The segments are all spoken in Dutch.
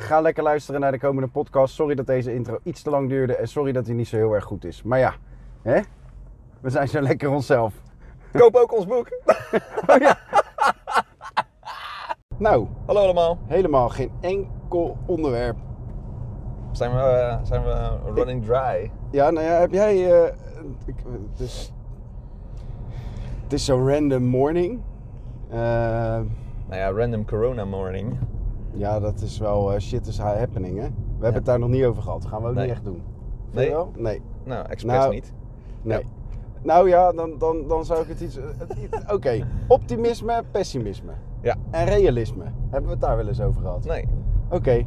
Ga lekker luisteren naar de komende podcast. Sorry dat deze intro iets te lang duurde. En sorry dat hij niet zo heel erg goed is. Maar ja, hè? we zijn zo lekker onszelf. Koop ook ons boek. Nou, Hallo allemaal. helemaal geen enkel onderwerp. Zijn we, eh, zijn we running dry? Ja, nou ja, heb jij. eh, ik- het, is, het is zo'n random morning. Eh, Nou ja, random corona morning. Ja, dat is wel eh, shit is happening, hè? We hebben het daar nog niet over gehad. Dat gaan we ook Nee. niet echt doen. Vind Nee? je wel? Nee. Nou, expres Nou, niet. nee. Ja. Nou ja, dan, dan, dan zou ik het iets. eh, Oké, optimisme, pessimisme. Ja. En realisme. Hebben we het daar wel eens over gehad? Nee. Oké,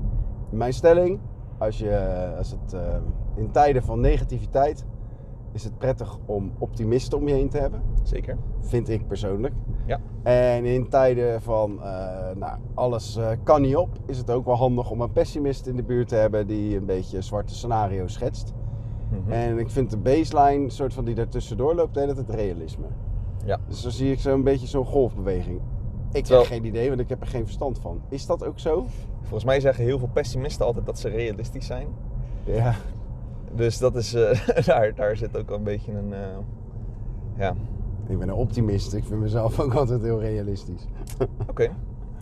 mijn stelling, als, je, als het, eh, in tijden van negativiteit is het prettig om optimisten om je heen te hebben, Zeker. vind ik persoonlijk. Ja. En in tijden van eh, nou, alles eh, kan niet op, is het ook wel handig om een pessimist in de buurt te hebben die een beetje zwarte scenario schetst. Mhm. En ik vind de baseline, soort van die daartussendoor loopt, hele tijd realisme. Ja. Dus dan zie ik zo'n beetje zo'n golfbeweging. Ik Terwijl- heb geen idee, want ik heb er geen verstand van. Is dat ook zo? Volgens mij zeggen heel veel pessimisten altijd dat ze realistisch zijn. Ja. Dus dat is, eh, daar, daar zit ook wel een beetje een, eh, ja, Ik ben een optimist. Ik vind mezelf ook altijd heel realistisch. oké.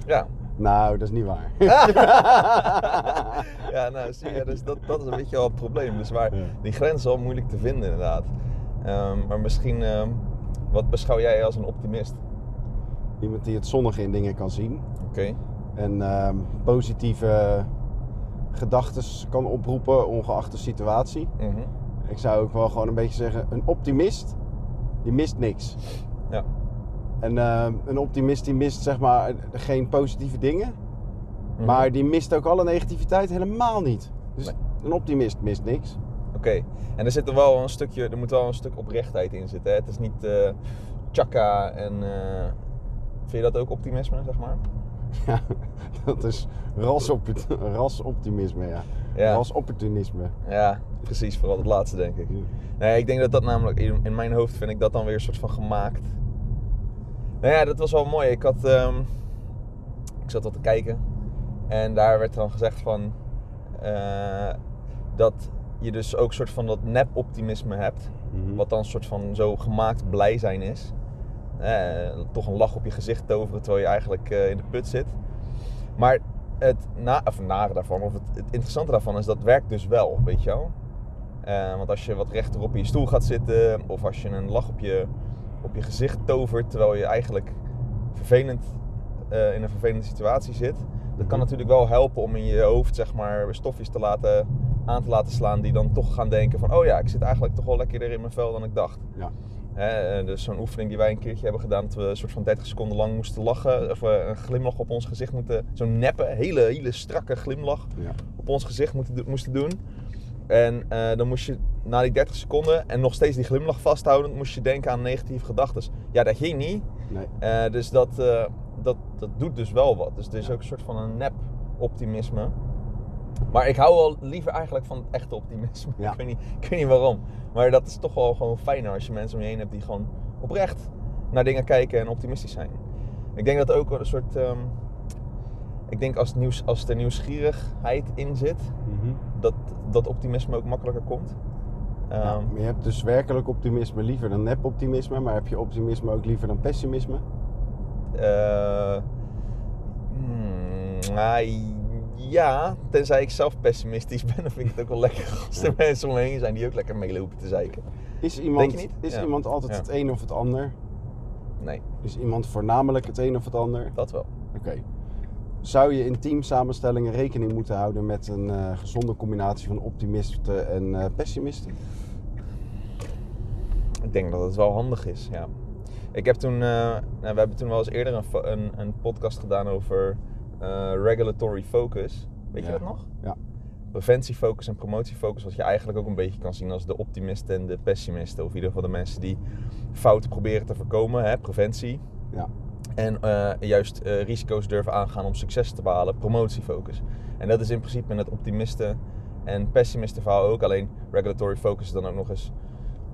Ja. Nou, dat is niet waar. ja, nou zie je, dus dat, dat is een beetje wel het probleem. Dus waar, Ja. die grens wel moeilijk te vinden inderdaad. Ehm, maar misschien, ehm, wat beschouw jij als een optimist? Iemand die het zonnige in dingen kan zien. Oké. En ehm, positieve gedachten kan oproepen, ongeacht de situatie. Mhm. Ik zou ook wel gewoon een beetje zeggen, een optimist, die mist niks. Ja. En ehm, een optimist die mist zeg maar geen positieve dingen. Mhm. Maar die mist ook alle negativiteit helemaal niet. Dus Nee. een optimist mist niks. Oké. En er zit er wel een stukje, er moet wel een stuk oprechtheid in zitten. Hè? Het is niet eh chakka en... eh, vind je dat ook optimisme, zeg maar? Ja, dat is rasoptimisme, ja. Ja. Rasopportunisme. Ja, precies. Vooral het laatste, denk ik. Nee, ik denk dat dat namelijk, in, mijn hoofd vind ik dat dan weer een soort van gemaakt. Nou ja, dat was wel mooi. Ik had, ehm, ik zat wat te kijken en daar werd dan gezegd van, eh, dat je dus ook een soort van dat nep-optimisme hebt. Mhm. Wat dan een soort van zo gemaakt blij zijn is. Eh, toch een lach op je gezicht toveren terwijl je eigenlijk eh, in de put zit. Maar het na, of nare daarvan, of het, het interessante daarvan is dat werkt dus wel, weet je wel. Eh, want als je wat rechter op je stoel gaat zitten, of als je een lach op je, op je gezicht tovert terwijl je eigenlijk vervelend, eh, in een vervelende situatie zit, dat kan Mhm. natuurlijk wel helpen om in je hoofd zeg maar stofjes te laten, aan te laten slaan die dan toch gaan denken van oh ja, ik zit eigenlijk toch wel lekkerder in mijn vel dan ik dacht. Ja. Hè, eh, dus zo'n oefening die wij een keertje hebben gedaan, dat we een soort van 30 seconden lang moesten lachen, of we een glimlach op ons gezicht moeten, zo'n neppe, hele, hele strakke glimlach Ja. op ons gezicht moeten, moesten doen. En eh, dan moest je na die 30 seconden en nog steeds die glimlach vasthouden, moest je denken aan negatieve gedachten. Ja, dat ging niet. Nee. Eh, dus dat, dat, dat doet dus wel wat. Dus het is Ja. ook een soort van een nep optimisme. Maar ik hou wel liever eigenlijk van het echte optimisme. Ja. Ik, weet niet, ik weet niet waarom. Maar dat is toch wel gewoon fijner als je mensen om je heen hebt die gewoon oprecht naar dingen kijken en optimistisch zijn. Ik denk dat er ook een soort. ehm, ik denk als, nieuws, als er nieuwsgierigheid in zit, Mhm. dat, dat optimisme ook makkelijker komt. Ja, Ehm, je hebt dus werkelijk optimisme liever dan nep-optimisme, maar heb je optimisme ook liever dan pessimisme? Eh, hmm, ja, tenzij ik zelf pessimistisch ben, dan vind ik het ook wel lekker als er mensen om me heen zijn die ook lekker meelopen te zeiken. Is iemand, Denk je niet? Is Ja. iemand altijd Ja. het een of het ander? Nee, Is iemand voornamelijk het een of het ander? dat wel. Oké. Zou je in teamsamenstellingen rekening moeten houden met een eh, gezonde combinatie van optimisten en eh, pessimisten? Ik denk dat het wel handig is, ja. Ik heb toen, eh, nou, we hebben toen wel eens eerder een, een, een podcast gedaan over regulatory focus. Weet je dat nog? Ja. preventiefocus en promotiefocus, wat je eigenlijk ook een beetje kan zien als de optimisten en de pessimisten. Of in ieder geval de mensen die fouten proberen te voorkomen, hè, preventie. Ja. En eh, juist eh, risico's durven aangaan om succes te behalen, promotiefocus. En dat is in principe in het optimisten en pessimisten verhaal ook. Alleen regulatory focus is dan ook nog eens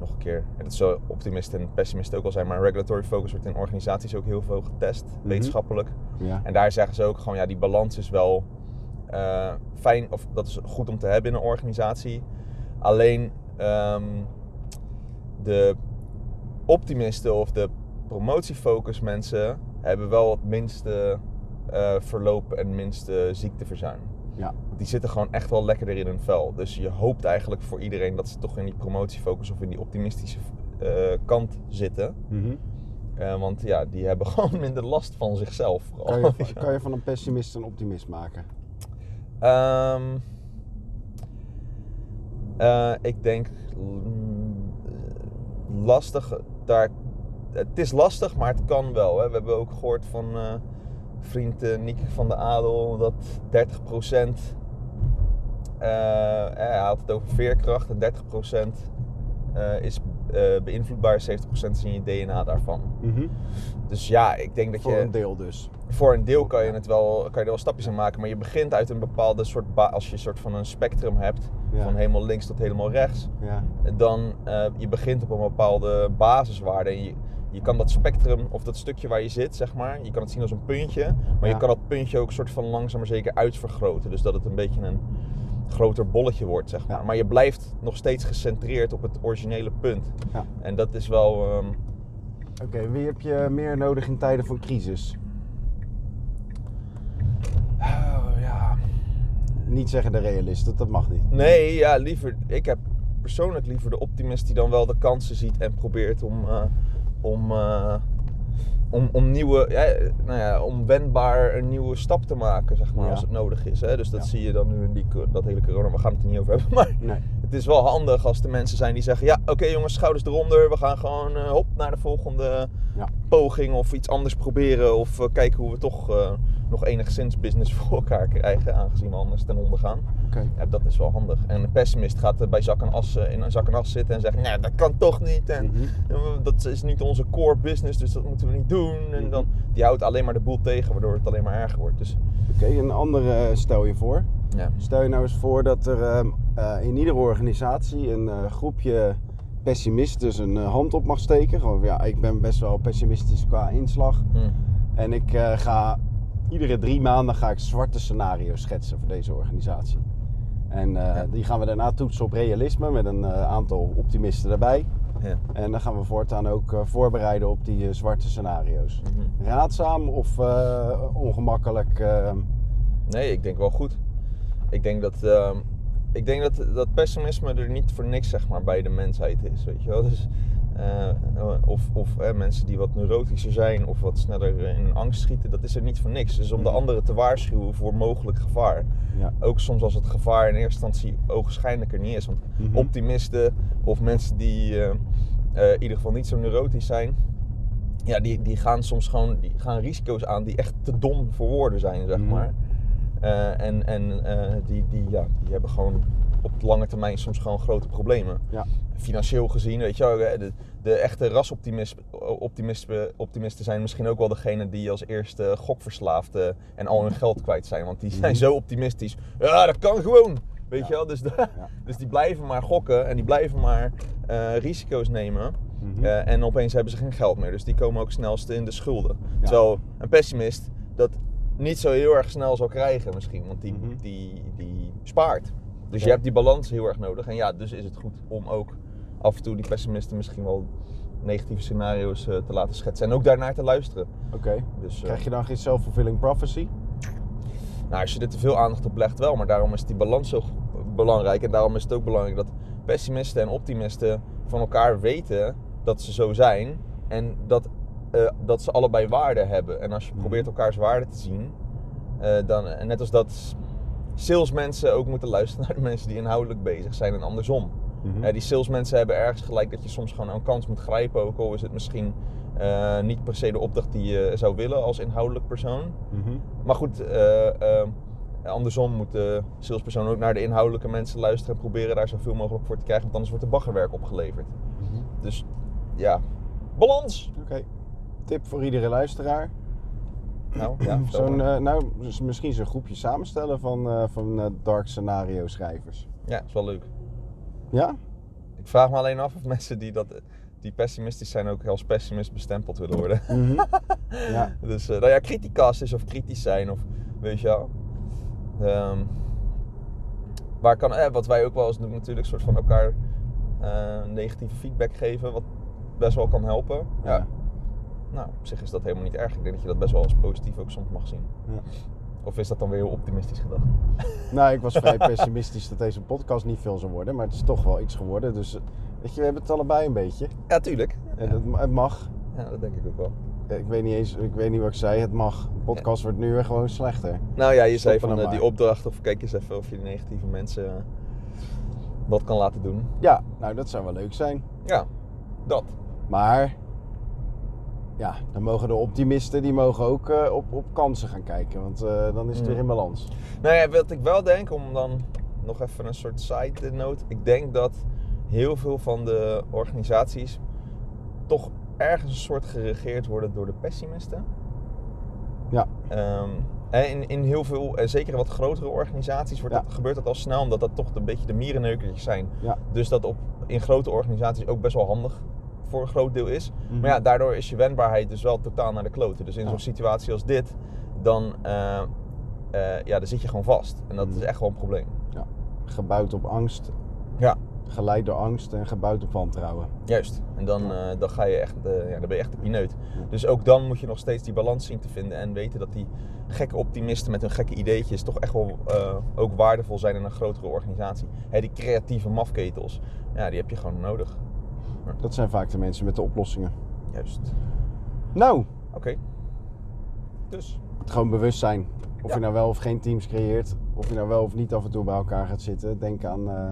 nog een keer. En dat zo optimisten en pessimisten ook al zijn, maar regulatory focus wordt in organisaties ook heel veel getest, wetenschappelijk. Ja. En daar zeggen ze ook gewoon, ja, die balans is wel eh, fijn, of dat is goed om te hebben in een organisatie. Alleen ehm, de optimisten of de promotiefocus mensen hebben wel het minste eh, verloop en minste ziekteverzuim. Ja. Die zitten gewoon echt wel lekkerder in hun vel. Dus je hoopt eigenlijk voor iedereen dat ze toch in die promotiefocus of in die optimistische eh, kant zitten. Mhm. Eh, want ja, die hebben gewoon minder last van zichzelf. Kan, je, kan je van een pessimist een optimist maken? Ehm, eh, ik denk mm, lastig. Daar, het is lastig, maar het kan wel. Hè. We hebben ook gehoord van vriend eh, Nick van de Adel dat 30 eh, hij had het over veerkracht en 30% eh, is eh, beïnvloedbaar, 70 is in je DNA daarvan. Dus ja, ik denk dat Voor je een deel dus. voor een deel kan je, het wel, kan je er wel stapjes in maken, maar je begint uit een bepaalde soort, als je een soort van een spectrum hebt, Ja. van helemaal links tot helemaal rechts, Ja. dan uh, je begint op een bepaalde basiswaarde. En je, je kan dat spectrum, of dat stukje waar je zit, zeg maar, je kan het zien als een puntje, maar Ja. je kan dat puntje ook soort van langzaam maar zeker uitvergroten. Dus dat het een beetje een groter bolletje wordt, zeg maar. Ja. Maar je blijft nog steeds gecentreerd op het originele punt. Ja. En dat is wel... ehm, Oké, wie heb je meer nodig in tijden van crisis? oh, ja, Niet zeggen de realist, dat, dat mag niet. Nee, ja, liever. Ik heb persoonlijk liever de optimist die dan wel de kansen ziet en probeert om, eh, om, eh, om, om nieuwe, ja, nou ja, om wendbaar een nieuwe stap te maken, zeg maar, Ja. als het nodig is. Hè? Dus dat Ja. zie je dan nu in die, dat hele corona. We gaan het er niet over hebben, maar Nee. het is wel handig als er mensen zijn die zeggen: ja, oké jongens, schouders eronder, we gaan gewoon eh, hop naar de volgende poging of iets anders proberen of eh, kijken hoe we toch nog enigszins business voor elkaar krijgen, aangezien we anders ten onder gaan. Ja, dat is wel handig. En een pessimist gaat bij zak en as, eh, in een zak en as zitten en zegt: Nee, dat kan toch niet. En Mhm. dat is niet onze core business, dus dat moeten we niet doen. En Mhm. dan, die houdt alleen maar de boel tegen, waardoor het alleen maar erger wordt. Dus Oké, een andere eh, stel je voor. ja. Stel je nou eens voor dat er ehm, eh, in iedere organisatie een groepje pessimisten dus een hand op mag steken. Gewoon, ja, ik ben best wel pessimistisch qua inslag. Hm. En ik ga iedere drie maanden ga ik zwarte scenario's schetsen voor deze organisatie. En eh, Ja. die gaan we daarna toetsen op realisme met een eh, aantal optimisten erbij. Ja. En dan gaan we voortaan ook eh, voorbereiden op die zwarte scenario's. Mhm. Raadzaam of ongemakkelijk? eh, Nee, ik denk wel goed. Ik denk dat, ehm, ik denk dat, dat pessimisme er niet voor niks zeg maar, bij de mensheid is. Weet je wel? Dus, eh, of of eh, mensen die wat neurotischer zijn of wat sneller in angst schieten, dat is er niet voor niks. Dus om de Mhm. anderen te waarschuwen voor mogelijk gevaar. ja. Ook soms als het gevaar in eerste instantie ogenschijnlijker niet is. Want Mhm. optimisten of mensen die eh, in ieder geval niet zo neurotisch zijn, ja, die, die gaan soms gewoon die gaan risico's aan die echt te dom voor woorden zijn, zeg Mhm. maar. En en die, die, ja, die hebben gewoon op lange termijn soms gewoon grote problemen. Ja. Financieel gezien, weet je de, de echte rasoptimisten optimisten, optimisten zijn misschien ook wel degene die als eerste gokverslaafden en al hun geld kwijt zijn. Want die zijn Mhm. zo optimistisch. Ja, dat kan gewoon. Weet Ja. je wel? Dus, de- Ja. dus die blijven maar gokken en die blijven maar eh, risico's nemen. Mhm. Eh, en opeens hebben ze geen geld meer. Dus die komen ook snelst in de schulden. Ja. Terwijl een pessimist dat niet zo heel erg snel zal krijgen misschien. Want die, Mhm. die, die spaart. Dus Ja. je hebt die balans heel erg nodig. En ja, dus is het goed om ook af en toe die pessimisten misschien wel negatieve scenario's eh, te laten schetsen. En ook daarnaar te luisteren. Oké. Dus, eh, Krijg je dan geen self-fulfilling prophecy? Nou, als je er te veel aandacht op legt wel, maar daarom is die balans zo belangrijk. En daarom is het ook belangrijk dat pessimisten en optimisten van elkaar weten dat ze zo zijn. En dat, eh, dat ze allebei waarde hebben. En als je Mhm. probeert elkaars waarde te zien, dan, net als dat salesmensen ook moeten luisteren naar de mensen die inhoudelijk bezig zijn en andersom. Mhm. Eh, die salesmensen hebben ergens gelijk dat je soms gewoon een kans moet grijpen. Ook al is het misschien eh, niet per se de opdracht die je zou willen als inhoudelijk persoon. Mhm. Maar goed, eh, andersom moet de salespersoon ook naar de inhoudelijke mensen luisteren en proberen daar zoveel mogelijk voor te krijgen, want anders wordt er baggerwerk opgeleverd. Dus ja, balans! Oké. Tip voor iedere luisteraar. Nou, ja, Zo'n, eh, nou, dus misschien zo'n groepje samenstellen van, eh, van eh, dark scenario schrijvers. ja, is wel leuk. Ja? Ik vraag me alleen af of mensen die, dat, die pessimistisch zijn ook als pessimist bestempeld willen worden. ja. Dus nou ja, criticast is of kritisch zijn of weet je wel. Ehm, waar kan, eh, wat wij ook wel eens doen natuurlijk, soort van elkaar negatieve feedback geven, wat best wel kan helpen. Ja. Nou, op zich is dat helemaal niet erg. Ik denk dat je dat best wel als positief ook soms mag zien. Ja. Of is dat dan weer heel optimistisch gedacht? Nou, ik was vrij pessimistisch dat deze podcast niet veel zou worden, maar het is toch wel iets geworden. Dus weet je, we hebben het allebei een beetje. Ja, tuurlijk. En het, het mag. Ja, dat denk ik ook wel. Ik weet niet eens, ik weet niet wat ik zei. Het mag. De podcast wordt nu weer gewoon slechter. Nou ja, je zei van eh, die opdracht, of kijk eens even of je die negatieve mensen eh, wat kan laten doen. Ja, nou dat zou wel leuk zijn. Ja, dat. Maar ja, dan mogen de optimisten die mogen ook eh, op, op kansen gaan kijken. Want eh, dan is het Mm. weer in balans. Nou ja, wat ik wel denk, om dan nog even een soort side note. Ik denk dat heel veel van de organisaties toch ergens een soort geregeerd worden door de pessimisten. Ja. En in, in heel veel, en zeker wat grotere organisaties, wordt Ja. dat, gebeurt dat al snel, omdat dat toch een beetje de mierenneukertjes zijn. Ja. Dus dat op, in grote organisaties ook best wel handig voor een groot deel is. Mhm. Maar ja, daardoor is je wendbaarheid dus wel totaal naar de kloten. Dus in zo'n situatie als dit, dan, eh, eh, ja, dan zit je gewoon vast. En dat Mhm. is echt wel een probleem. Ja. Gebouwd op angst, Ja, geleid door angst en gebouwd op wantrouwen. juist. En dan, Ja. eh, dan, ga je echt, ja, dan ben je echt de pineut. Ja. Dus ook dan moet je nog steeds die balans zien te vinden. En weten dat die gekke optimisten met hun gekke ideetjes toch echt wel ook waardevol zijn in een grotere organisatie. Hè, die creatieve mafketels, ja, die heb je gewoon nodig. Dat zijn vaak de mensen met de oplossingen. Juist. Nou, Oké. Dus. het gewoon bewust zijn. Of Ja. je nou wel of geen teams creëert. Of je nou wel of niet af en toe bij elkaar gaat zitten. Denk aan eh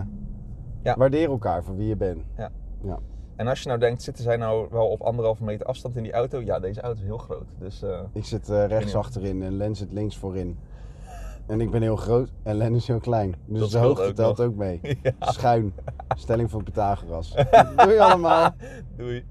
Ja. waardeer elkaar voor wie je bent. Ja. Ja. En als je nou denkt, zitten zij nou wel op anderhalve meter afstand in die auto? Ja, deze auto is heel groot. Dus eh, Ik zit eh, rechts achterin en Len zit links voorin. En ik ben heel groot en Len is heel klein. Dus Dat de hoogte ook telt nog. ook mee. ja. Schuin. Stelling van Pythagoras. Doei allemaal. Doei.